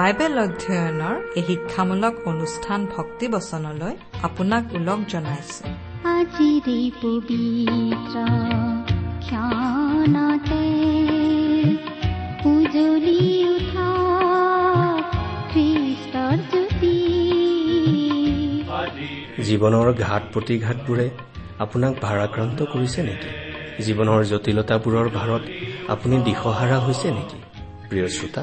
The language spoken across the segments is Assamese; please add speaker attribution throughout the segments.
Speaker 1: বাইবেল অধ্যয়নৰ এই শিক্ষামূলক অনুষ্ঠান ভক্তিবচনলৈ আপোনাক ওলগ জনাইছো।
Speaker 2: আজিৰে পবিত্ৰ ক্ষণতে উজলি উঠা খ্ৰীষ্টৰ জ্যোতি।
Speaker 3: জীৱনৰ ঘাট প্ৰতিঘাতবোৰে আপোনাক ভাৰাক্ৰান্ত কৰিছে নেকি? জীৱনৰ জটিলতাবোৰৰ ভাৰত আপুনি দিশহাৰা হৈছে নেকি? প্ৰিয় শ্ৰোতা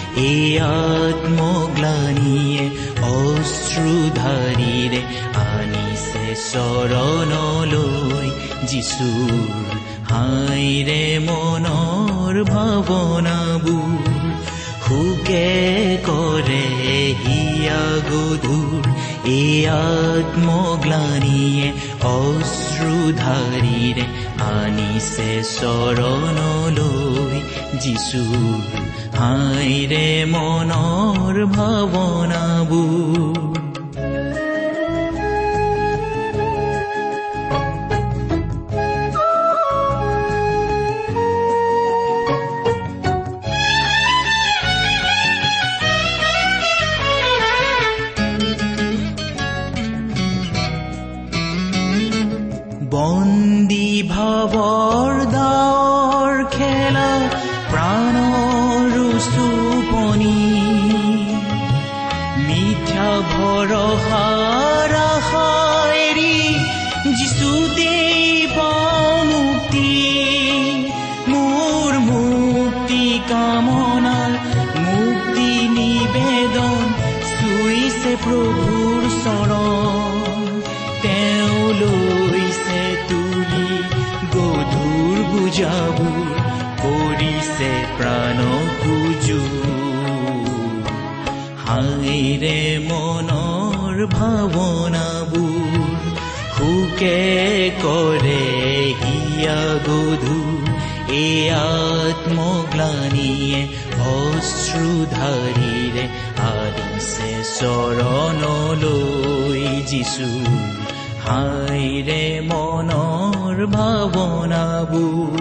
Speaker 4: এই আত্মগ্লানীয়ে অশ্ৰুধাৰীৰে আনিছে চৰণলৈ যিচুৰ হাইৰে মনৰ ভাৱনাবোৰ সুকে কৰে হিয়া গধুৰ এই আত্মগ্লানীয়ে অশ্ৰুধাৰীৰে আনিছে চৰণলৈ যিচুৰ হাইৰে মনৰ ভাৱনাবোৰ। হাইৰে মনৰ ভাৱনাবোৰ সুকে কৰে হিয়া গধুৰ এই আত্মগ্লানীয়ে অশ্ৰুধাৰীৰে আদিছে চৰণলৈ যিচু। হাইৰে মনৰ ভাৱনাবোৰ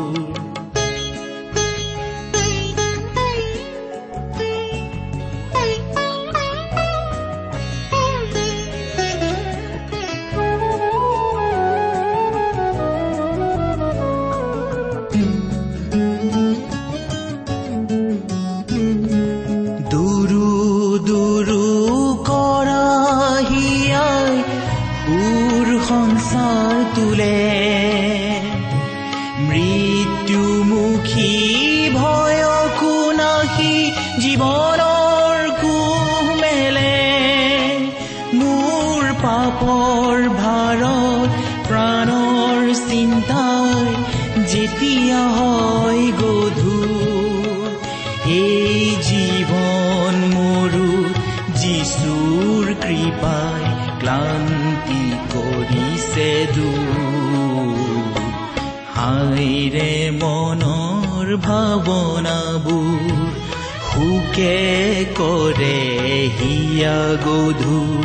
Speaker 4: হিয়া গধুৰ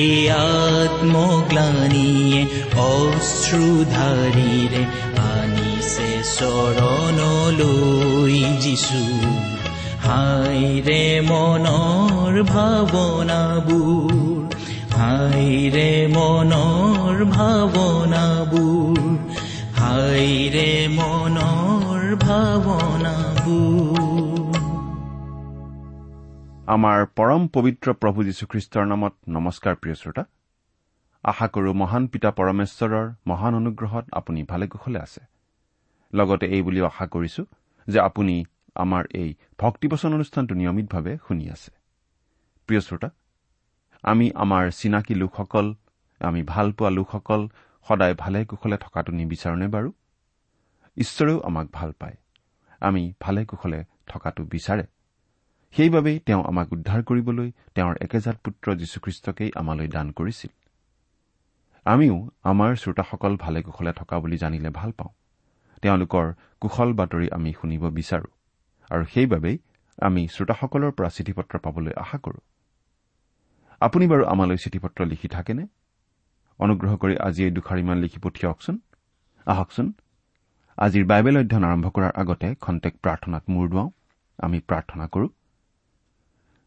Speaker 4: এই আত্মগ্লানীয়ে অশ্ৰুধাৰীৰে আনিছে চৰণলৈ যিচু হাইৰে মনৰ ভাৱনাবোৰ হাইৰে মনৰ ভাৱনাবোৰ হাইৰে মনৰ ভাৱনাবোৰ
Speaker 5: আমাৰ পৰম পবিত্ৰ প্ৰভু যীশুখ্ৰীষ্টৰ নামত নমস্কাৰ প্ৰিয় শ্ৰোতা। আশা কৰো মহান পিতা পৰমেশ্বৰৰ মহান অনুগ্ৰহত আপুনি ভালে কুশলে আছে। লগতে এই বুলিও আশা কৰিছো যে আপুনি আমাৰ এই ভক্তিবচন অনুষ্ঠানটো নিয়মিতভাৱে শুনি আছে। প্ৰিয় শ্ৰোতা আমি আমাৰ চিনাকি লোকসকল আমি ভাল পোৱা লোকসকল সদায় ভালে কুশলে থকাটো নিবিচাৰোনে বাৰু। ঈশ্বৰেও আমাক ভাল পায়। আমি ভালে কুশলে থকাটো বিচাৰে। সেইবাবেই তেওঁ আমাক উদ্ধাৰ কৰিবলৈ তেওঁৰ একেজাত পুত্ৰ যীশুখ্ৰীষ্টকেই আমালৈ দান কৰিছিল। আমিও আমাৰ শ্ৰোতাসকল ভালে কুশলে থকা বুলি জানিলে ভাল পাওঁ। তেওঁলোকৰ কুশল বাতৰি আমি শুনিব বিচাৰো আৰু সেইবাবেই আমি শ্ৰোতাসকলৰ পৰা চিঠি পত্ৰ পাবলৈ আশা কৰো। আপুনি বাৰু আমালৈ চিঠি পত্ৰ লিখি থাকেনে? অনুগ্ৰহ কৰি আজি এই দুষাৰিমান লিখি পঠিয়াওকচোন। আহকচোন। আজিৰ বাইবেল অধ্যয়ন আৰম্ভ কৰাৰ আগতে খন্তেক প্ৰাৰ্থনাত মূৰ দুৱাওঁ। আমি প্ৰাৰ্থনা কৰো।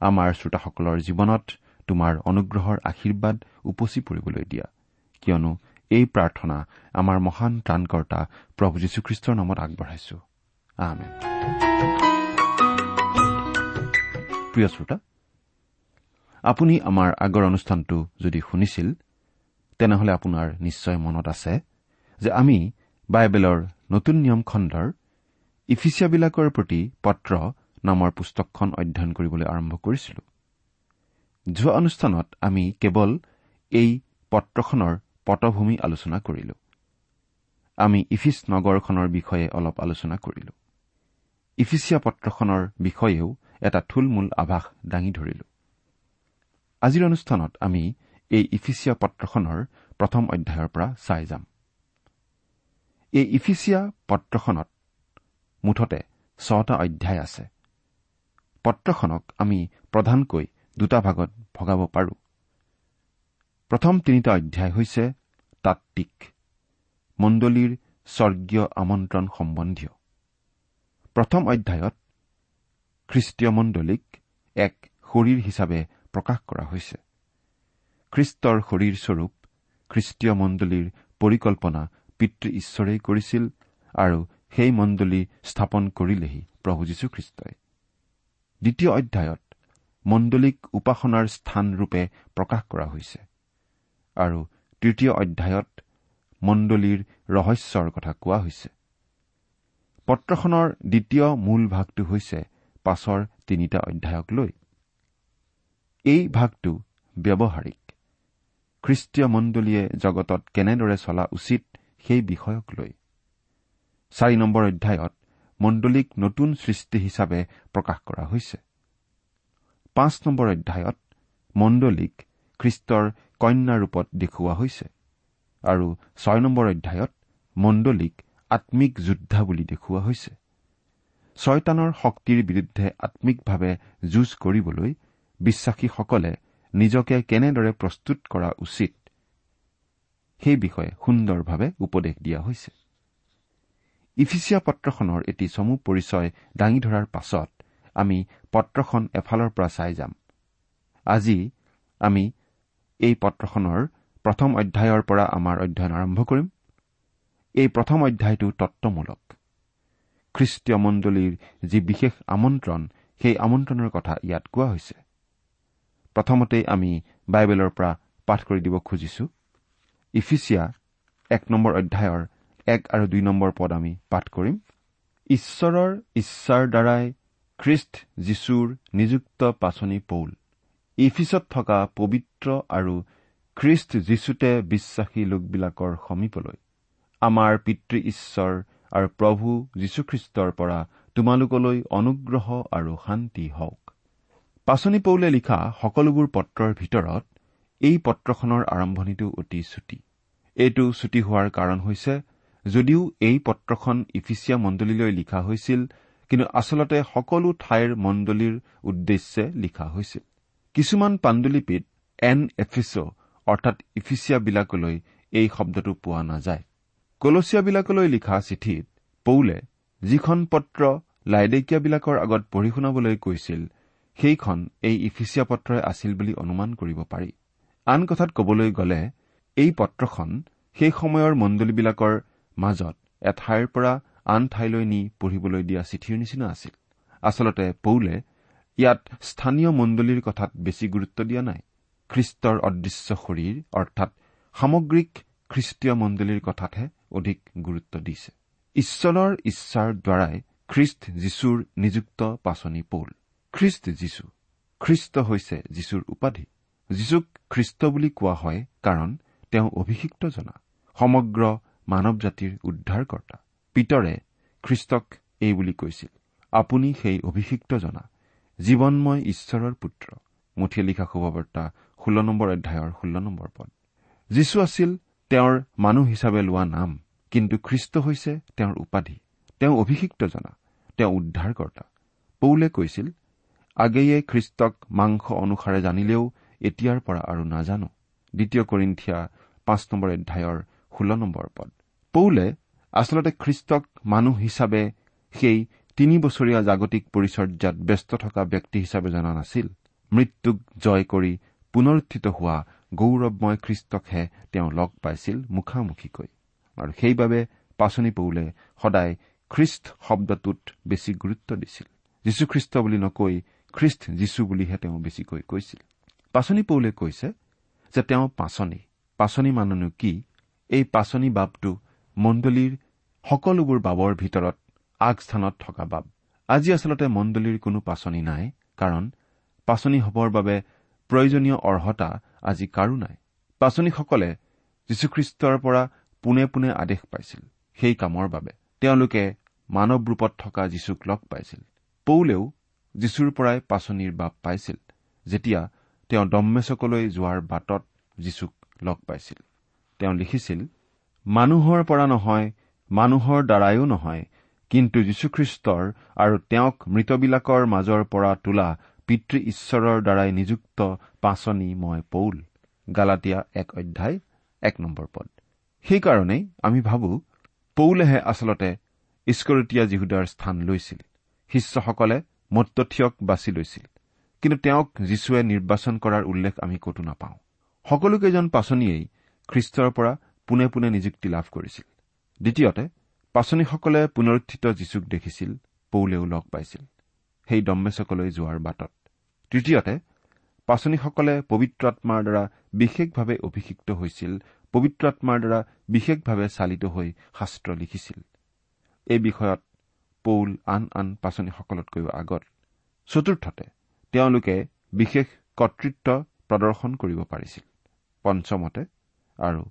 Speaker 5: আমাৰ শ্ৰোতাসকলৰ জীৱনত তোমাৰ অনুগ্ৰহৰ আশীৰ্বাদ উপচি পৰিবলৈ দিয়া। কিয়নো এই প্ৰাৰ্থনা আমাৰ মহান ত্ৰাণকৰ্তা প্ৰভু যীশুখ্ৰীষ্টৰ নামত আগবঢ়াইছো। আপুনি আমাৰ আগৰ অনুষ্ঠানটো যদি শুনিছিল তেনেহলে আপোনাৰ নিশ্চয় মনত আছে যে আমি বাইবেলৰ নতুন নিয়ম খণ্ডৰ ইফিচিয়াবিলাকৰ প্ৰতি পত্ৰ নামৰ পুস্তকখন অধ্যয়ন কৰিবলৈ আৰম্ভ কৰিছিলো। যোৱা অনুষ্ঠানত আমি কেৱল এই পত্ৰখনৰ পটভূমি আলোচনা কৰিলো। আমি ইফিচ নগৰখনৰ বিষয়ে অলপ আলোচনা কৰিলো। ইফিচিয়া পত্ৰখনৰ বিষয়েও এটা থুলমূল আভাস দাঙি ধৰিলো। আজিৰ অনুষ্ঠানত আমি এই ইফিচিয়া পত্ৰখনৰ প্ৰথম অধ্যায়ৰ পৰা চাই যাম। এই ইফিচিয়া পত্ৰখনত মুঠতে ছটা অধ্যায় আছে। পত্ৰখনক আমি প্ৰধানকৈ দুটা ভাগত ভগাব পাৰো। প্ৰথম তিনিটা অধ্যায় হৈছে তাত্বিক মণ্ডলীৰ স্বৰ্গীয় আমন্ত্ৰণ সম্বন্ধীয়। প্ৰথম অধ্যায়ত খ্ৰীষ্টীয় মণ্ডলীক এক শৰীৰ হিচাপে প্ৰকাশ কৰা হৈছে। খ্ৰীষ্টৰ শৰীৰস্বৰূপ খ্ৰীষ্টীয় মণ্ডলীৰ পৰিকল্পনা পিতৃ ঈশ্বৰেই কৰিছিল আৰু সেই মণ্ডলী স্থাপন কৰিলেহি প্ৰভু যীশুখ্ৰীষ্টই। দ্বিতীয় অধ্যায়ত মণ্ডলীক উপাসনাৰ স্থানৰূপে প্ৰকাশ কৰা হৈছে। আৰু তৃতীয় অধ্যায়ত মণ্ডলীৰ ৰহস্যৰ কথা কোৱা হৈছে। পত্ৰখনৰ দ্বিতীয় মূল ভাগটো হৈছে পাছৰ তিনিটা অধ্যায়ক লৈ। এই ভাগটো ব্যৱহাৰিক। খ্ৰীষ্টীয় মণ্ডলীয়ে জগতত কেনেদৰে চলা উচিত সেই বিষয়ক লৈ। চাৰি নম্বৰ অধ্যায়ত মণ্ডলীক নতুন সৃষ্টি হিচাপে প্ৰকাশ কৰা হৈছে। পাঁচ নম্বৰ অধ্যায়ত মণ্ডলীক খ্ৰীষ্টৰ কন্যা ৰূপত দেখুওৱা হৈছে আৰু ছয় নম্বৰ অধ্যায়ত মণ্ডলীক আম্মিক যোদ্ধা বুলি দেখুওৱা হৈছে। ছয়তানৰ শক্তিৰ বিৰুদ্ধে আম্মিকভাৱে যুঁজ কৰিবলৈ বিশ্বাসীসকলে নিজকে কেনেদৰে প্ৰস্তুত কৰা উচিত সেই বিষয়ে সুন্দৰভাৱে উপদেশ দিয়া হৈছে। ইফিচিয়া পত্ৰখনৰ এটি চমু পৰিচয় দাঙি ধৰাৰ পাছত আমি পত্ৰখন এফালৰ পৰা চাই যাম। আজি আমি এই পত্ৰখনৰ প্ৰথম অধ্যায়ৰ পৰা আমাৰ অধ্যয়ন আৰম্ভ কৰিম। এই প্ৰথম অধ্যায়টো তত্বমূলক। খ্ৰীষ্টীয় মণ্ডলীৰ যি বিশেষ আমন্ত্ৰণ সেই আমন্ত্ৰণৰ কথা ইয়াত কোৱা হৈছে। প্ৰথমতে আমি বাইবেলৰ পৰা পাঠ কৰি দিব খুজিছো। ইফিচিয়া এক নম্বৰ অধ্যায়ৰ এক আৰু দুই নম্বৰ পদ আমি পাঠ কৰিম। ঈশ্বৰৰ ইচ্ছাৰ দ্বাৰাই খ্ৰীষ্ট যীশুৰ নিযুক্ত পাচনি পৌল। ইফিচত থকা পবিত্ৰ আৰু খ্ৰীষ্ট যীশুতে বিশ্বাসী লোকবিলাকৰ সমীপলৈ। আমাৰ পিতৃ ঈশ্বৰ আৰু প্ৰভু যীশুখ্ৰীষ্টৰ পৰা তোমালোকলৈ অনুগ্ৰহ আৰু শান্তি হওক। পাচনি পৌলে লিখা সকলোবোৰ পত্ৰৰ ভিতৰত এই পত্ৰখনৰ আৰম্ভণিটো অতি চুটি। এইটো ছুটি হোৱাৰ কাৰণ হৈছে যদিও এই পত্ৰখন ইফিচিয়া মণ্ডলীলৈ লিখা হৈছিল কিন্তু আচলতে সকলো ঠাইৰ মণ্ডলীৰ উদ্দেশ্যে লিখা হৈছিল। কিছুমান পাণ্ডুলিপিত এন এফিচ অৰ্থাৎ ইফিচিয়াবিলাকলৈ এই শব্দটো পোৱা নাযায়। কলচিয়াবিলাকলৈ লিখা চিঠিত পৌলে যিখন পত্ৰ লাইডেকিয়াবিলাকৰ আগত পঢ়ি শুনাবলৈ কৈছিল সেইখন এই ইফিচিয়া পত্ৰই আছিল বুলি অনুমান কৰিব পাৰি। আন কথাত কবলৈ গ'লে এই পত্ৰখন সেই সময়ৰ মণ্ডলীবিলাকৰ মাজত এঠাইৰ পৰা আন ঠাইলৈ নি পঢ়িবলৈ দিয়া চিঠিৰ নিচিনা আছিল। আচলতে পৌলে ইয়াত স্থানীয় মণ্ডলীৰ কথাত বেছি গুৰুত্ব দিয়া নাই। খ্ৰীষ্টৰ অদৃশ্য শৰীৰ অৰ্থাৎ সামগ্ৰিক খ্ৰীষ্টীয় মণ্ডলীৰ কথাতহে অধিক গুৰুত্ব দিছে। ঈশ্বৰৰ ইচ্ছাৰ দ্বাৰাই খ্ৰীষ্ট যীশুৰ নিযুক্ত পাচনি পৌল। খ্ৰীষ্ট যীশু খ্ৰীষ্ট হৈছে যীশুৰ উপাধি। যীশুক খ্ৰীষ্ট বুলি কোৱা হয় কাৰণ তেওঁ অভিষিক্ত জনা সমগ্ৰ মানৱ জাতিৰ উদ্ধাৰকৰ্তা। পিতৰে খ্ৰীষ্টক এই বুলি কৈছিল আপুনি সেই অভিষিক্ত জনা জীৱনময় ঈশ্বৰৰ পুত্ৰ। মুঠিয়ে লিখা শুভবাৰ্তা ষোল্ল নম্বৰ অধ্যায়ৰ ষোল্ল নম্বৰ পদ। যীশু আছিল তেওঁৰ মানুহ হিচাপে লোৱা নাম কিন্তু খ্ৰীষ্ট হৈছে তেওঁৰ উপাধি। তেওঁ অভিষিক্ত জনা তেওঁ উদ্ধাৰকৰ্তা। পৌলে কৈছিল আগেয়ে খ্ৰীষ্টক মাংস অনুসাৰে জানিলেও এতিয়াৰ পৰা আৰু নাজানো। দ্বিতীয় কৰিন্ঠিয়া পাঁচ নম্বৰ অধ্যায়ৰ ষোল্ল নম্বৰ পদ। পৌলে আচলতে খ্ৰীষ্টক মানুহ হিচাপে সেই তিনি বছৰীয়া জাগতিক পৰিচৰ্যাত ব্যস্ত থকা ব্যক্তি হিচাপে জনা নাছিল। মৃত্যুক জয় কৰি পুনৰুত্থিত হোৱা গৌৰৱময় খ্ৰীষ্টকহে তেওঁ লগ পাইছিল মুখামুখিকৈ। আৰু সেইবাবে পাচনি পৌলে সদায় খ্ৰীষ্ট শব্দটোত বেছি গুৰুত্ব দিছিল। যীশুখ্ৰীষ্ট বুলি নকৈ খ্ৰীষ্ট যীশু বুলিহে তেওঁ বেছিকৈ কৈছিল। পাচনি পৌলে কৈছে যে তেওঁ পাচনি। পাচনি মাননো কি? এই পাচনি বাবটো মণ্ডলীৰ সকলোবোৰ বাবৰ ভিতৰত আগস্থানত থকা বাব আজি আচলতে মণ্ডলীৰ কোনো পাচনি নাই কাৰণ পাচনি হবৰ বাবে প্ৰয়োজনীয় অৰ্হতা আজি কাৰো নাই। পাচনীসকলে যীশুখ্ৰীষ্টৰ পৰা পোনে পোনে আদেশ পাইছিল সেই কামৰ বাবে। তেওঁলোকে মানৱ ৰূপত থকা যীশুক লগ পাইছিল। পৌলেও যীশুৰ পৰাই পাচনিৰ বাপ পাইছিল। যেতিয়া তেওঁ দম্মেচকলৈ যোৱাৰ বাটত যীশুক লগ পাইছিল। তেওঁ লিখিছিল মানুহৰ পৰা নহয় মানুহৰ দ্বাৰাইও নহয় কিন্তু যীশুখ্ৰীষ্টৰ আৰু তেওঁক মৃতবিলাকৰ মাজৰ পৰা তোলা পিতৃ ঈশ্বৰৰ দ্বাৰাই নিযুক্ত পাচনি মই পৌল। গালাটীয়া এক অধ্যায় এক নম্বৰ পদ। সেইকাৰণেই আমি ভাবো পৌলেহে আচলতে ইস্কৰতীয়া যীহুদাৰ স্থান লৈছিল। শিষ্যসকলে মত্যথিয়ক বাছি লৈছিল। কিন্তু তেওঁক যীশুৱে নিৰ্বাচন কৰাৰ উল্লেখ আমি কতো নাপাওঁ। সকলোকেইজন পাচনিয়েই খ্ৰীষ্টৰ পৰা পোনে পোনে নিযুক্তি লাভ কৰিছিল। দ্বিতীয়তে পাচনীসকলে পুনৰুত্থিত যীশুক দেখিছিল পৌলেও লগ পাইছিল। সেই দম্মেচকলৈ যোৱাৰ বাটত। তৃতীয়তে পাচনীসকলে পবিত্ৰ আত্মাৰ দ্বাৰা বিশেষভাৱে অভিষিক্ত হৈছিল পবিত্ৰ আত্মাৰ দ্বাৰা বিশেষভাৱে চালিত হৈ শাস্ত্ৰ লিখিছিল। এই বিষয়ত পৌল আন আন পাচনীসকলতকৈও আগত। চতুৰ্থতে তেওঁলোকে বিশেষ কৰ্তৃত্ব প্ৰদৰ্শন কৰিব পাৰিছিল। পঞ্চমতে আৰু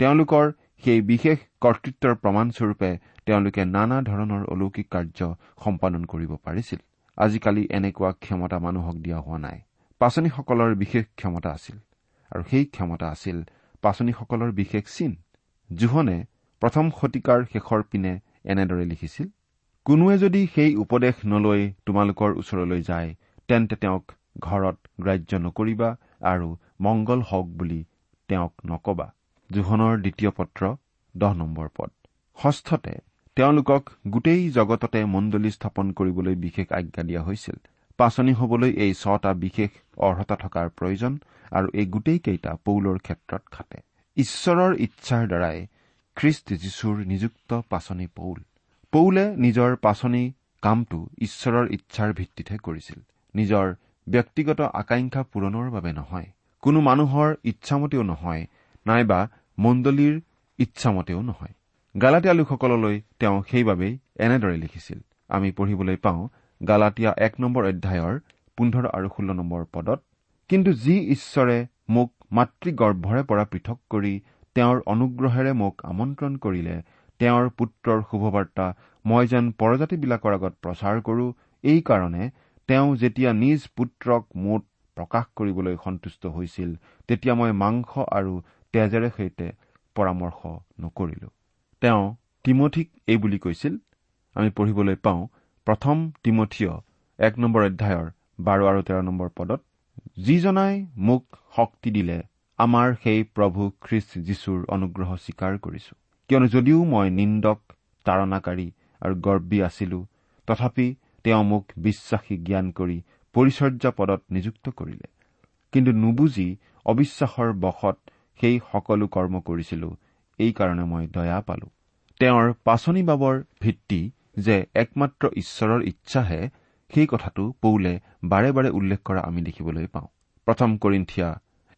Speaker 5: তেওঁলোকৰ সেই বিশেষ কৰ্তৃত্বৰ প্ৰমাণস্বৰূপে তেওঁলোকে নানা ধৰণৰ অলৌকিক কাৰ্য সম্পাদন কৰিব পাৰিছিল। আজিকালি এনেকুৱা ক্ষমতা মানুহক দিয়া হোৱা নাই। পাচনীসকলৰ বিশেষ ক্ষমতা আছিল আৰু সেই ক্ষমতা আছিল পাচনীসকলৰ বিশেষ চিন জোহনে প্ৰথম শতিকাৰ শেষৰ পিনে এনেদৰে লিখিছিল কোনোৱে যদি সেই উপদেশ নলৈ তোমালোকৰ ওচৰলৈ যায় তেন্তে তেওঁক ঘৰত গ্ৰাহ্য নকৰিবা আৰু মংগল হওক বুলি তেওঁক নকবা। জোহনৰ দ্বিতীয় পত্ৰ দহ নম্বৰ পদ। ষষ্ঠতে তেওঁলোকক গোটেই জগততে মণ্ডলী স্থাপন কৰিবলৈ বিশেষ আজ্ঞা দিয়া হৈছিল। পাচনি হবলৈ এই ছটা বিশেষ অৰ্হতা থকাৰ প্ৰয়োজন আৰু এই গোটেইকেইটা পৌলৰ ক্ষেত্ৰত খাটে। ঈশ্বৰৰ ইচ্ছাৰ দ্বাৰাই খ্ৰীষ্ট যীশুৰ নিযুক্ত পাচনি পৌল। পৌলে নিজৰ পাচনি কামটো ঈশ্বৰৰ ইচ্ছাৰ ভিত্তিতহে কৰিছিল। নিজৰ ব্যক্তিগত আকাংক্ষা পূৰণৰ বাবে নহয়। কোনো মানুহৰ ইচ্ছামতেও নহয় নাইবা মণ্ডলীৰ ইচ্ছামতেও নহয়। গালাটীয়া লোকসকললৈ তেওঁ সেইবাবেই এনেদৰে লিখিছিল। আমি পঢ়িবলৈ পাওঁ গালাটীয়া এক নম্বৰ অধ্যায়ৰ পোন্ধৰ আৰু ষোল্ল নম্বৰ পদত কিন্তু যি ঈশ্বৰে মোক মাতৃগৰ্ভৰে পৰা পৃথক কৰি তেওঁৰ অনুগ্ৰহেৰে মোক আমন্ত্ৰণ কৰিলে তেওঁৰ পুত্ৰৰ শুভবাৰ্তা মই যেন পৰজাতিবিলাকৰ আগত প্ৰচাৰ কৰো এইকাৰণে তেওঁ যেতিয়া নিজ পুত্ৰক মোত প্ৰকাশ কৰিবলৈ সন্তুষ্ট হৈছিল তেতিয়া মই মাংস আৰু তেজেৰে সৈতে পৰামৰ্শ নকৰিলো। তেওঁ তিমঠিক এই বুলি কৈছিল আমি পঢ়িবলৈ পাওঁ প্ৰথম তিমঠিয় এক নম্বৰ অধ্যায়ৰ বাৰ আৰু তেৰ নম্বৰ পদত যিজনাই মোক শক্তি দিলে আমাৰ সেই প্ৰভু খ্ৰীষ্ট যীশুৰ অনুগ্ৰহ স্বীকাৰ কৰিছো। কিয়নো যদিও মই নিন্দক তাৰণাকাৰী আৰু গৰ্বী আছিলো তথাপি তেওঁ মোক বিশ্বাসী জ্ঞান কৰি পৰিচৰ্যা পদত নিযুক্ত কৰিলে। কিন্তু নুবুজি অবিশ্বাসৰ বশত সেই সকলো কৰ্ম কৰিছিলো। এইকাৰণে মই দয়া পালো। তেওঁৰ পাচনি বাবৰ ভিত্তি যে একমাত্ৰ ঈশ্বৰৰ ইচ্ছাহে সেই কথাটো পৌলে বাৰে বাৰে উল্লেখ কৰা আমি দেখিবলৈ পাওঁ। প্ৰথম কৰিন্থিয়া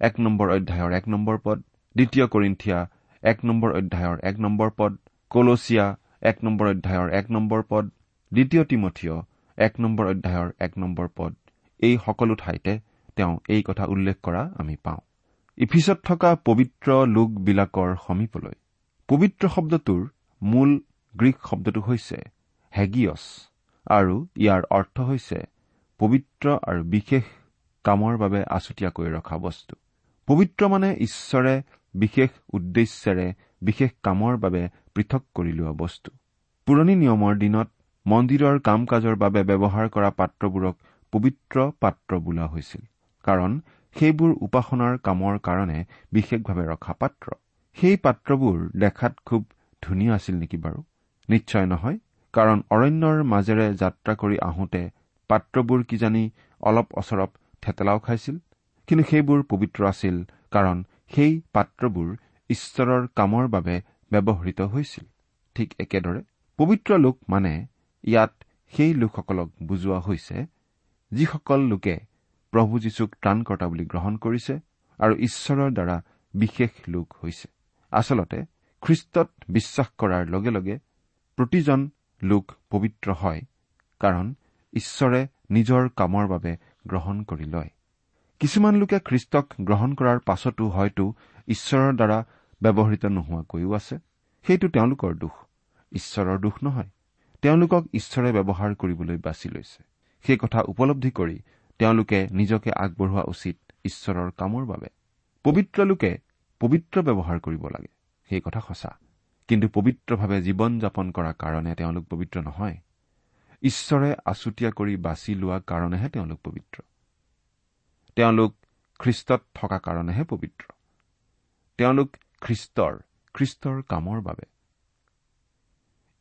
Speaker 5: এক নম্বৰ অধ্যায়ৰ এক নম্বৰ পদ দ্বিতীয় কৰিন্থিয়া এক নম্বৰ অধ্যায়ৰ এক নম্বৰ পদ কলচিয়া এক নম্বৰ অধ্যায়ৰ এক নম্বৰ পদ দ্বিতীয় তিমঠিয় এক নম্বৰ অধ্যায়ৰ এক নম্বৰ পদ। এই সকলো ঠাইতে তেওঁ এই কথা উল্লেখ কৰা আমি পাওঁ। ইফিচত থকা পবিত্ৰ লোকবিলাকৰ সমীপলৈ। পবিত্ৰ শব্দটোৰ মূল গ্ৰীক শব্দটো হৈছে হেগিয়ছ আৰু ইয়াৰ অৰ্থ হৈছে পবিত্ৰ আৰু বিশেষ কামৰ বাবে আছুতীয়াকৈ ৰখা বস্তু। পবিত্ৰ মানে ঈশ্বৰে বিশেষ উদ্দেশ্যেৰে বিশেষ কামৰ বাবে পৃথক কৰি লোৱা বস্তু। পুৰণি নিয়মৰ দিনত মন্দিৰৰ কাম কাজৰ বাবে ব্যৱহাৰ কৰা পাত্ৰবোৰক পবিত্ৰ পাত্ৰ বোলা হৈছিল। কাৰণ সেইবোৰ উপাসনাৰ কামৰ কাৰণে বিশেষভাৱে ৰখা পাত্ৰ সেই পাত্ৰবোৰ দেখাত খুব ধুনীয়া আছিল নেকি বাৰু? নিশ্চয় নহয় কাৰণ অৰণ্যৰ মাজেৰে যাত্ৰা কৰি আহোঁতে পাত্ৰবোৰ কিজানি অলপ অচৰপ থেতেলাও খাইছিল। কিন্তু সেইবোৰ পবিত্ৰ আছিল কাৰণ সেই পাত্ৰবোৰ ঈশ্বৰৰ কামৰ বাবে ব্যৱহৃত হৈছিল। ঠিক একেদৰে পবিত্ৰ লোক মানে ইয়াত সেই লোকসকলক বুজোৱা হৈছে যিসকল লোকে প্ৰভু যীশুক ত্ৰাণকৰ্তা বুলি গ্ৰহণ কৰিছে আৰু ঈশ্বৰৰ দ্বাৰা বিশেষ লোক হৈছে। আচলতে খ্ৰীষ্টত বিশ্বাস কৰাৰ লগে লগে প্ৰতিজন লোক পবিত্ৰ হয় কাৰণ ঈশ্বৰে নিজৰ কামৰ বাবে গ্ৰহণ কৰি লয়। কিছুমান লোকে খ্ৰীষ্টক গ্ৰহণ কৰাৰ পাছতো হয়তো ঈশ্বৰৰ দ্বাৰা ব্যৱহৃত নোহোৱাকৈও আছে। সেইটো তেওঁলোকৰ দোষ। ঈশ্বৰৰ দোষ নহয়। তেওঁলোকক ঈশ্বৰে ব্যৱহাৰ কৰিবলৈ বাছি লৈছে। সেই কথা উপলব্ধি কৰি তেওঁলোকে নিজকে আগবঢ়োৱা উচিত ঈশ্বৰৰ কামৰ বাবে। পবিত্ৰ লোকে পবিত্ৰ ব্যৱহাৰ কৰিব লাগে সেই কথা সঁচা। কিন্তু পবিত্ৰভাৱে জীৱন যাপন কৰাৰ কাৰণে তেওঁলোক পবিত্ৰ নহয়। ঈশ্বৰে আছুতীয়া কৰি বাছি লোৱা কাৰণেহে তেওঁলোক পবিত্ৰ। তেওঁলোক খ্ৰীষ্টত থকা কাৰণেহে পবিত্ৰ। তেওঁলোক খ্ৰীষ্টৰ খ্ৰীষ্টৰ কামৰ বাবে।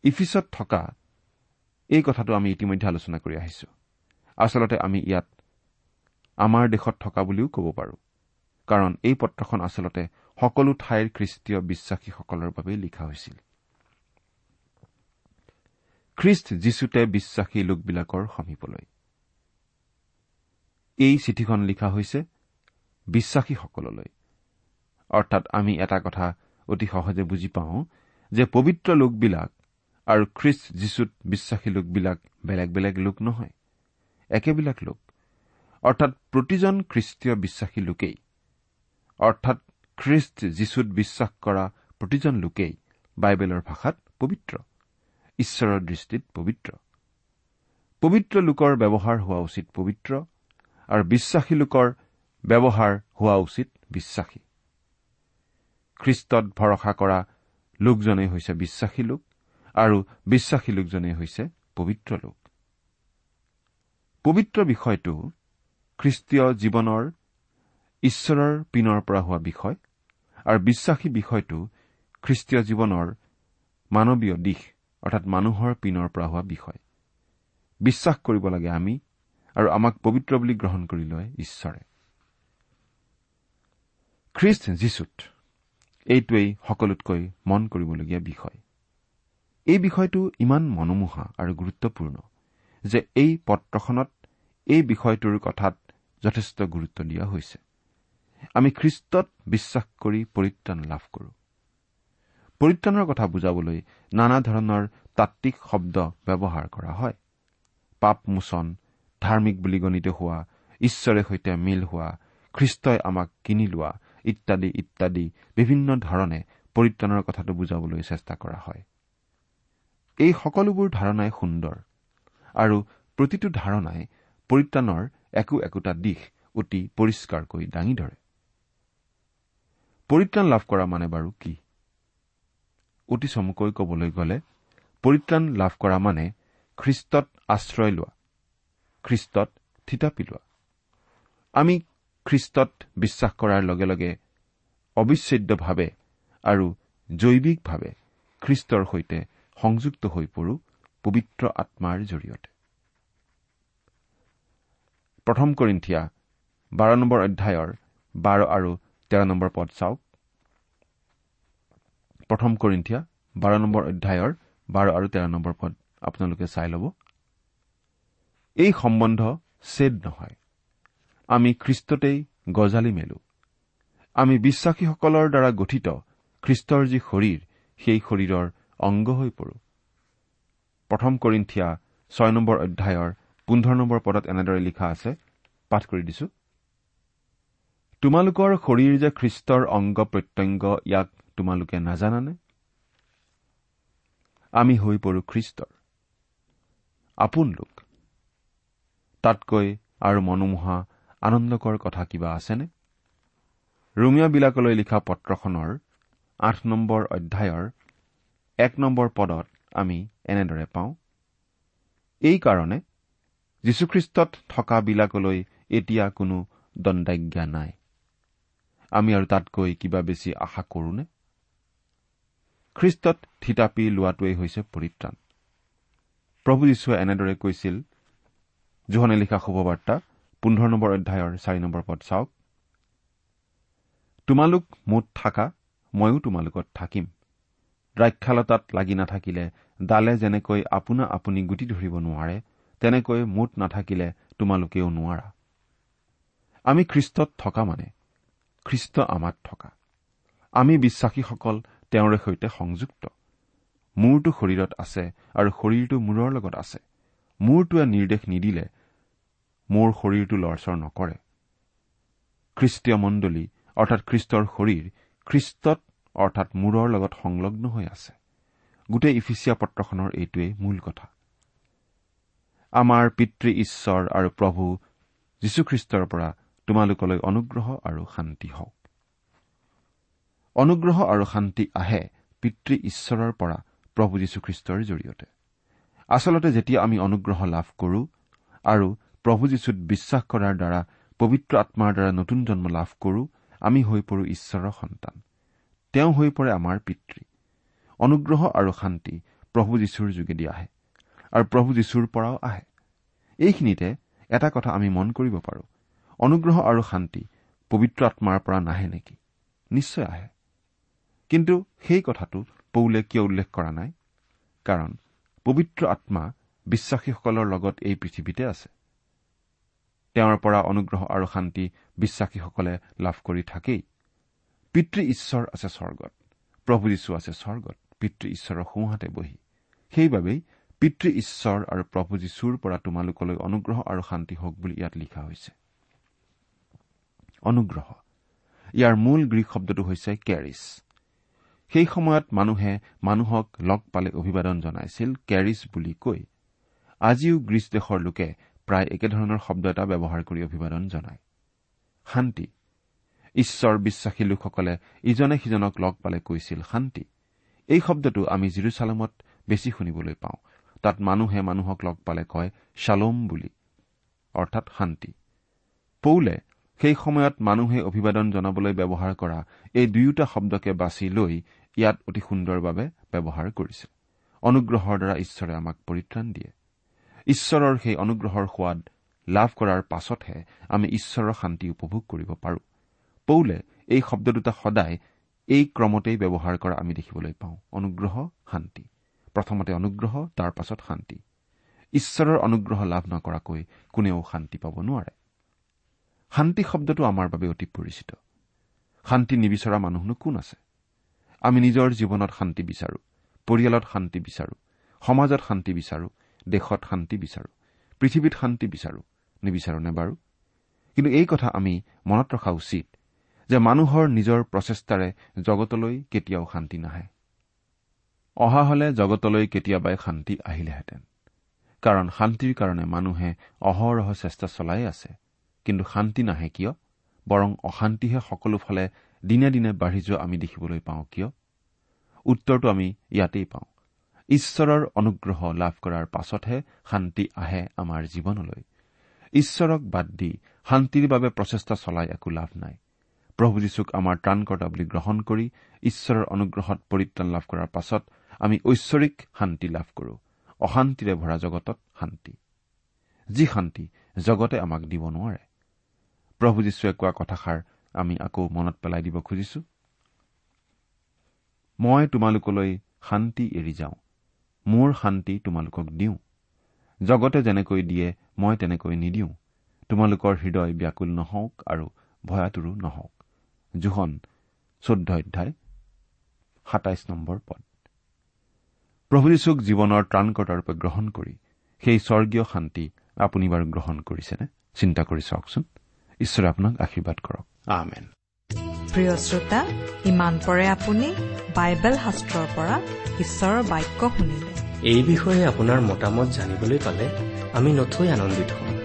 Speaker 5: ইফিচত থকা এই কথাটো আমি ইতিমধ্যে আলোচনা কৰি আহিছো। আচলতে আমি ইয়াত আমাৰ দেশত থকা বুলিও ক'ব পাৰোঁ। কাৰণ এই পত্ৰখন আচলতে সকলো ঠাইৰ খ্ৰীষ্টীয় বিশ্বাসীসকলৰ বাবেই লিখা হৈছিল। খ্ৰীষ্ট যীশুতে বিশ্বাসী লোকবিলাকৰ সমীপলৈ। এই চিঠিখন লিখা হৈছে বিশ্বাসীসকললৈ। অৰ্থাৎ আমি এটা কথা অতি সহজে বুজি পাওঁ যে পবিত্ৰ লোকবিলাক আৰু খ্ৰীষ্ট যীশুত বিশ্বাসী লোকবিলাক বেলেগ বেলেগ লোক নহয়। একেবিলাক লোক অৰ্থাৎ প্ৰতিজন খ্ৰীষ্টীয় বিশ্বাসী লোকেই অৰ্থাৎ খ্ৰীষ্ট যীশুত বিশ্বাস কৰা প্ৰতিজন লোকেই বাইবেলৰ ভাষাত পবিত্ৰ ঈশ্বৰৰ দৃষ্টিত পবিত্ৰ। পবিত্ৰ লোকৰ ব্যৱহাৰ হোৱা উচিত পবিত্ৰ আৰু বিশ্বাসী লোকৰ ব্যৱহাৰ হোৱা উচিত বিশ্বাসী। খ্ৰীষ্টত ভৰসা কৰা লোকজনেই হৈছে বিশ্বাসী লোক আৰু বিশ্বাসী লোকজনেই হৈছে পবিত্ৰ লোক। পবিত্ৰ বিষয়টো খ্ৰীষ্টীয় জীৱনৰ ঈশ্বৰৰ পিনৰ পৰা হোৱা বিষয় আৰু বিশ্বাসী বিষয়টো খ্ৰীষ্টীয় জীৱনৰ মানৱীয় দিশ অৰ্থাৎ মানুহৰ পিনৰ পৰা হোৱা বিষয়। বিশ্বাস কৰিব লাগে আমি আৰু আমাক পবিত্ৰ বুলি গ্ৰহণ কৰি লয় ঈশ্বৰে। খ্ৰীষ্ট যীশুত এইটোৱেই সকলোতকৈ মন কৰিবলগীয়া বিষয়। এই বিষয়টো ইমান মনোমোহা আৰু গুৰুত্বপূৰ্ণ যে এই পত্ৰখনত এই বিষয়টোৰ কথাত যথেষ্ট গুৰুত্ব দিয়া হৈছে। আমি খ্ৰীষ্টত বিশ্বাস কৰি পৰিত্ৰাণ লাভ কৰো। পৰিত্ৰাণৰ কথা বুজাবলৈ নানা ধৰণৰ তাত্বিক শব্দ ব্যৱহাৰ কৰা হয়। পাপমোচন ধাৰ্মিক বুলি গণিত হোৱা ঈশ্বৰে সৈতে মিল হোৱা খ্ৰীষ্টই আমাক কিনি লোৱা ইত্যাদি ইত্যাদি বিভিন্ন ধৰণে পৰিত্ৰাণৰ কথাটো বুজাবলৈ চেষ্টা কৰা হয়। এই সকলোবোৰ ধাৰণাই সুন্দৰ আৰু প্ৰতিটো ধাৰণাই পৰিত্ৰাণৰ একো একোটা দিশ অতি পৰিষ্কাৰকৈ দাঙি ধৰে। পৰিত্ৰাণ লাভ কৰা মানে বাৰু কি? অতি চমুকৈ কবলৈ গ'লে পৰিত্ৰাণ লাভ কৰা মানে খ্ৰীষ্টত আশ্ৰয় লোৱা খ্ৰীষ্টত থিতাপি লোৱা আমি খ্ৰীষ্টত বিশ্বাস কৰাৰ লগে লগে অবিচ্ছেদ্যভাৱে আৰু জৈৱিকভাৱে খ্ৰীষ্টৰ সৈতে সংযুক্ত হৈ পৰো পবিত্ৰ আত্মাৰ জৰিয়তে। প্ৰথম কৰিন্ঠিয়া বাৰ নম্বৰ অধ্যায়ৰ বাৰ আৰু তেৰ নম্বৰ পদ চাওক। প্ৰথম কৰিন্ঠিয়া বাৰ নম্বৰ অধ্যায়ৰ বাৰ আৰু তেৰ নম্বৰ পদ আপোনালোকে চাই ল'ব। এই সম্বন্ধ ছেদ নহয়। আমি খ্ৰীষ্টতেই গজালি মেলো। আমি বিশ্বাসীসকলৰ দ্বাৰা গঠিত খ্ৰীষ্টৰ যি শৰীৰ সেই শৰীৰৰ অংগ হৈ পৰো। প্ৰথম কৰিন্ঠিয়া ছয় নম্বৰ অধ্যায়ৰ পোন্ধৰ নম্বৰ পদত এনেদৰে লিখা আছে পাঠ কৰি দিছো। তোমালোকৰ শৰীৰ যে খ্ৰীষ্টৰ অংগ প্ৰত্যংগ ইয়াক তোমালোকে নাজানানে? আমি হৈ পৰো খ্ৰীষ্টৰ। আপোন লোক তাতকৈ আৰু মনোমোহা আনন্দকৰ কথা কিবা আছেনে? ৰোমিয়াবিলাকলৈ লিখা পত্ৰখনৰ আঠ নম্বৰ অধ্যায়ৰ এক নম্বৰ পদত আমি এনেদৰে পাওঁ। এইকাৰণে যীশুখ্ৰীষ্টত থকাবিলাকলৈ এতিয়া কোনো দণ্ডাজ্ঞা নাই। আমি আৰু তাতকৈ কিবা বেছি আশা কৰোনে খ্ৰীষ্টত থিতাপি লোৱাটোৱেই হৈছে পৰিত্ৰাণ। প্ৰভু যীশুৱে এনেদৰে কৈছিল জোহনে লিখা শুভবাৰ্তা পোন্ধৰ নম্বৰ অধ্যায়ৰ চাৰি নম্বৰ পদ চাওক। তোমালোক মোত থাকা ময়ো তোমালোকত থাকিম। দ্ৰাক্ষালতাত লাগি নাথাকিলে ডালে যেনেকৈ আপোনা আপুনি গুটি ধৰিব নোৱাৰে তেনেকৈ মোত নাথাকিলে তোমালোকেও নোৱাৰা। আমি খ্ৰীষ্টত থকা মানে খ্ৰীষ্ট আমাত থকা। আমি বিশ্বাসীসকল তেওঁৰে সৈতে সংযুক্ত। মূৰটো শৰীৰত আছে আৰু শৰীৰটো মূৰৰ লগত আছে। মূৰটোৱে নিৰ্দেশ নিদিলে মোৰ শৰীৰটো লৰচৰ নকৰে। খ্ৰীষ্টীয় মণ্ডলী অৰ্থাৎ খ্ৰীষ্টৰ শৰীৰ খ্ৰীষ্টত অৰ্থাৎ মূৰৰ লগত সংলগ্ন হৈ আছে। গোটেই ইফিচিয়া পত্ৰখনৰ এইটোৱেই মূল কথা। আমাৰ পিতৃ ঈশ্বৰ আৰু প্ৰভু যীশুখ্ৰীষ্টৰ পৰা তোমালোকলৈ অনুগ্ৰহ আৰু শান্তি হওক। অনুগ্ৰহ আৰু শান্তি আহে পিতৃ ঈশ্বৰৰ পৰা প্ৰভু যীশুখ্ৰীষ্টৰ জৰিয়তে। আচলতে যেতিয়া আমি অনুগ্ৰহ লাভ কৰো আৰু প্ৰভু যীশুত বিশ্বাস কৰাৰ দ্বাৰা পবিত্ৰ আত্মাৰ দ্বাৰা নতুন জন্ম লাভ কৰো আমি হৈ পৰো ঈশ্বৰৰ সন্তান। তেওঁ হৈ পৰে আমাৰ পিতৃ। অনুগ্ৰহ আৰু শান্তি প্ৰভু যীশুৰ যোগেদি আহে। আৰু প্ৰভু যীশুৰ পৰাও আহে। এইখিনিতে এটা কথা আমি মন কৰিব পাৰো। অনুগ্ৰহ আৰু শান্তি পবিত্ৰ আত্মাৰ পৰা নাহে নেকি? নিশ্চয় আহে। কিন্তু সেই কথাটো পৌলে কিয় উল্লেখ কৰা নাই? কাৰণ পবিত্ৰ আত্মা বিশ্বাসীসকলৰ লগত এই পৃথিৱীতে আছে। তেওঁৰ পৰা অনুগ্ৰহ আৰু শান্তি বিশ্বাসীসকলে লাভ কৰি থাকেই। পিতৃ ঈশ্বৰ আছে স্বৰ্গত। প্ৰভু যীশু আছে স্বৰ্গত। পিতৃ ঈশ্বৰৰ সোঁহাতে বহি। সেইবাবেই পিতৃ ঈশ্বৰ আৰু প্ৰভু যীশুৰ পৰা তোমালোকলৈ অনুগ্ৰহ আৰু শান্তি হওক বুলি ইয়াত লিখা হৈছে। অনুগ্ৰহ। ইয়াৰ মূল গ্ৰীক শব্দটো হৈছে কেৰিছ। সেই সময়ত মানুহে মানুহক লগ পালে অভিবাদন জনাইছিল কেৰিছ বুলি কৈ। আজিও গ্ৰীচ দেশৰ লোকে প্ৰায় একেধৰণৰ শব্দ এটা ব্যৱহাৰ কৰি অভিবাদন জনায়। শান্তি। ঈশ্বৰ বিশ্বাসী লোকসকলে ইজনে সিজনক লগ পালে কৈছিল শান্তি। এই শব্দটো আমি জিৰচালামত বেছি শুনিবলৈ পাওঁ। তাত মানুহে মানুহক লগ পালে কয় শালোম বুলি অৰ্থাৎ শান্তি। পৌলে সেই সময়ত মানুহে অভিবাদন জনাবলৈ ব্যৱহাৰ কৰা এই দুয়োটা শব্দকে বাছি লৈ ইয়াত অতি সুন্দৰভাৱে ব্যৱহাৰ কৰিছে অনুগ্ৰহৰ দ্বাৰা ঈশ্বৰে আমাক পৰিত্ৰাণ দিয়ে। ঈশ্বৰৰ সেই অনুগ্ৰহৰ সোৱাদ লাভ কৰাৰ পাছতহে আমি ঈশ্বৰৰ শান্তি উপভোগ কৰিব পাৰো। পৌলে এই শব্দ দুটা সদায় এই ক্ৰমতেই ব্যৱহাৰ কৰা আমি দেখিবলৈ পাওঁ। অনুগ্ৰহ শান্তি। প্ৰথমতে অনুগ্ৰহ তাৰ পাছত শান্তি। ঈশ্বৰৰ অনুগ্ৰহ লাভ নকৰাকৈ কোনেও শান্তি পাব নোৱাৰে। শান্তি শব্দটো আমাৰ বাবে অতি পৰিচিত। শান্তি নিবিচৰা মানুহনো কোন আছে? আমি নিজৰ জীৱনত শান্তি বিচাৰো পৰিয়ালত শান্তি বিচাৰো সমাজত শান্তি বিচাৰো দেশত শান্তি বিচাৰো পৃথিৱীত শান্তি বিচাৰো নিবিচাৰোনে বাৰু? কিন্তু এই কথা আমি মনত ৰখা উচিত যে মানুহৰ নিজৰ প্ৰচেষ্টাৰে জগতলৈ কেতিয়াও শান্তি নাহে। অহা হলে জগতলৈ কেতিয়াবাই শান্তি আহিলেহেঁতেন। কাৰণ শান্তিৰ কাৰণে মানুহে অহৰহ চেষ্টা চলাই আছে। কিন্তু শান্তি নাহে কিয়? বৰং অশান্তিহে সকলোফালে দিনে দিনে বাঢ়ি যোৱা আমি দেখিবলৈ পাওঁ কিয়? উত্তৰটো আমি ইয়াতেই পাওঁ। ঈশ্বৰৰ অনুগ্ৰহ লাভ কৰাৰ পাছতহে শান্তি আহে আমাৰ জীৱনলৈ। ঈশ্বৰক বাদ দি শান্তিৰ বাবে প্ৰচেষ্টা চলাই একো লাভ নাই। প্ৰভু যীশুক আমাৰ ত্ৰাণকৰ্তা বুলি গ্ৰহণ কৰি ঈশ্বৰৰ অনুগ্ৰহত পৰিত্ৰাণ লাভ কৰাৰ পাছত আমি ঐশ্বৰিক শান্তি লাভ কৰো। অশান্তিৰে ভৰা জগতত শান্তি। যি শান্তি জগতে আমাক দিব নোৱাৰে। প্ৰভু যীশুৱে কোৱা কথাষাৰ আমি আকৌ মনত পেলাই দিব খুজিছো। মই তোমালোকলৈ শান্তি এৰি যাওঁ। মোৰ শান্তি তোমালোকক দিওঁ। জগতে যেনেকৈ দিয়ে মই তেনেকৈ নিদিওঁ। তোমালোকৰ হৃদয় ব্যাকুল নহওক আৰু ভয়াতুৰো নহওক। জোহন চৈধ্য অধ্যায় সাতাইছ নম্বৰ পদ। প্ৰভু যীশুক জীৱনৰ ত্ৰাণকৰ্তাৰূপে গ্ৰহণ কৰি সেই স্বৰ্গীয় শান্তি আপুনি বাৰু গ্ৰহণ কৰিছেনে? চিন্তা কৰি চাওকচোন। ঈশ্বৰে আপোনাক আশীৰ্বাদ কৰক। আমেন।
Speaker 1: প্ৰিয় শ্ৰোতা ইমান পৰে আপুনি বাইবেল শাস্ত্ৰৰ পৰা ঈশ্বৰৰ বাক্য শুনিলে।
Speaker 3: এই বিষয়ে আপোনাৰ মতামত জানিবলৈ পালে আমি নথৈ আনন্দিত হ'ম।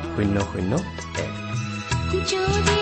Speaker 3: শূন্য শূন্য এক
Speaker 2: যদি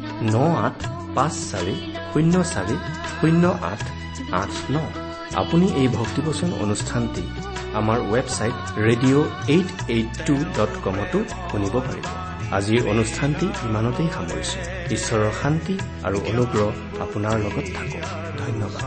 Speaker 3: ন আঠ পাঁচ চাৰি শূন্য চাৰি শূন্য আঠ আঠ ন। আপুনি এই ভক্তিবচন অনুষ্ঠানটি আমাৰ website radio' eight eight two dot কমতো শুনিব পাৰিব। আজিৰ অনুষ্ঠানটি ইমানতেই সামৰিছো। ঈশ্বৰৰ শান্তি আৰু অনুগ্ৰহ আপোনাৰ লগত থাকক। ধন্যবাদ।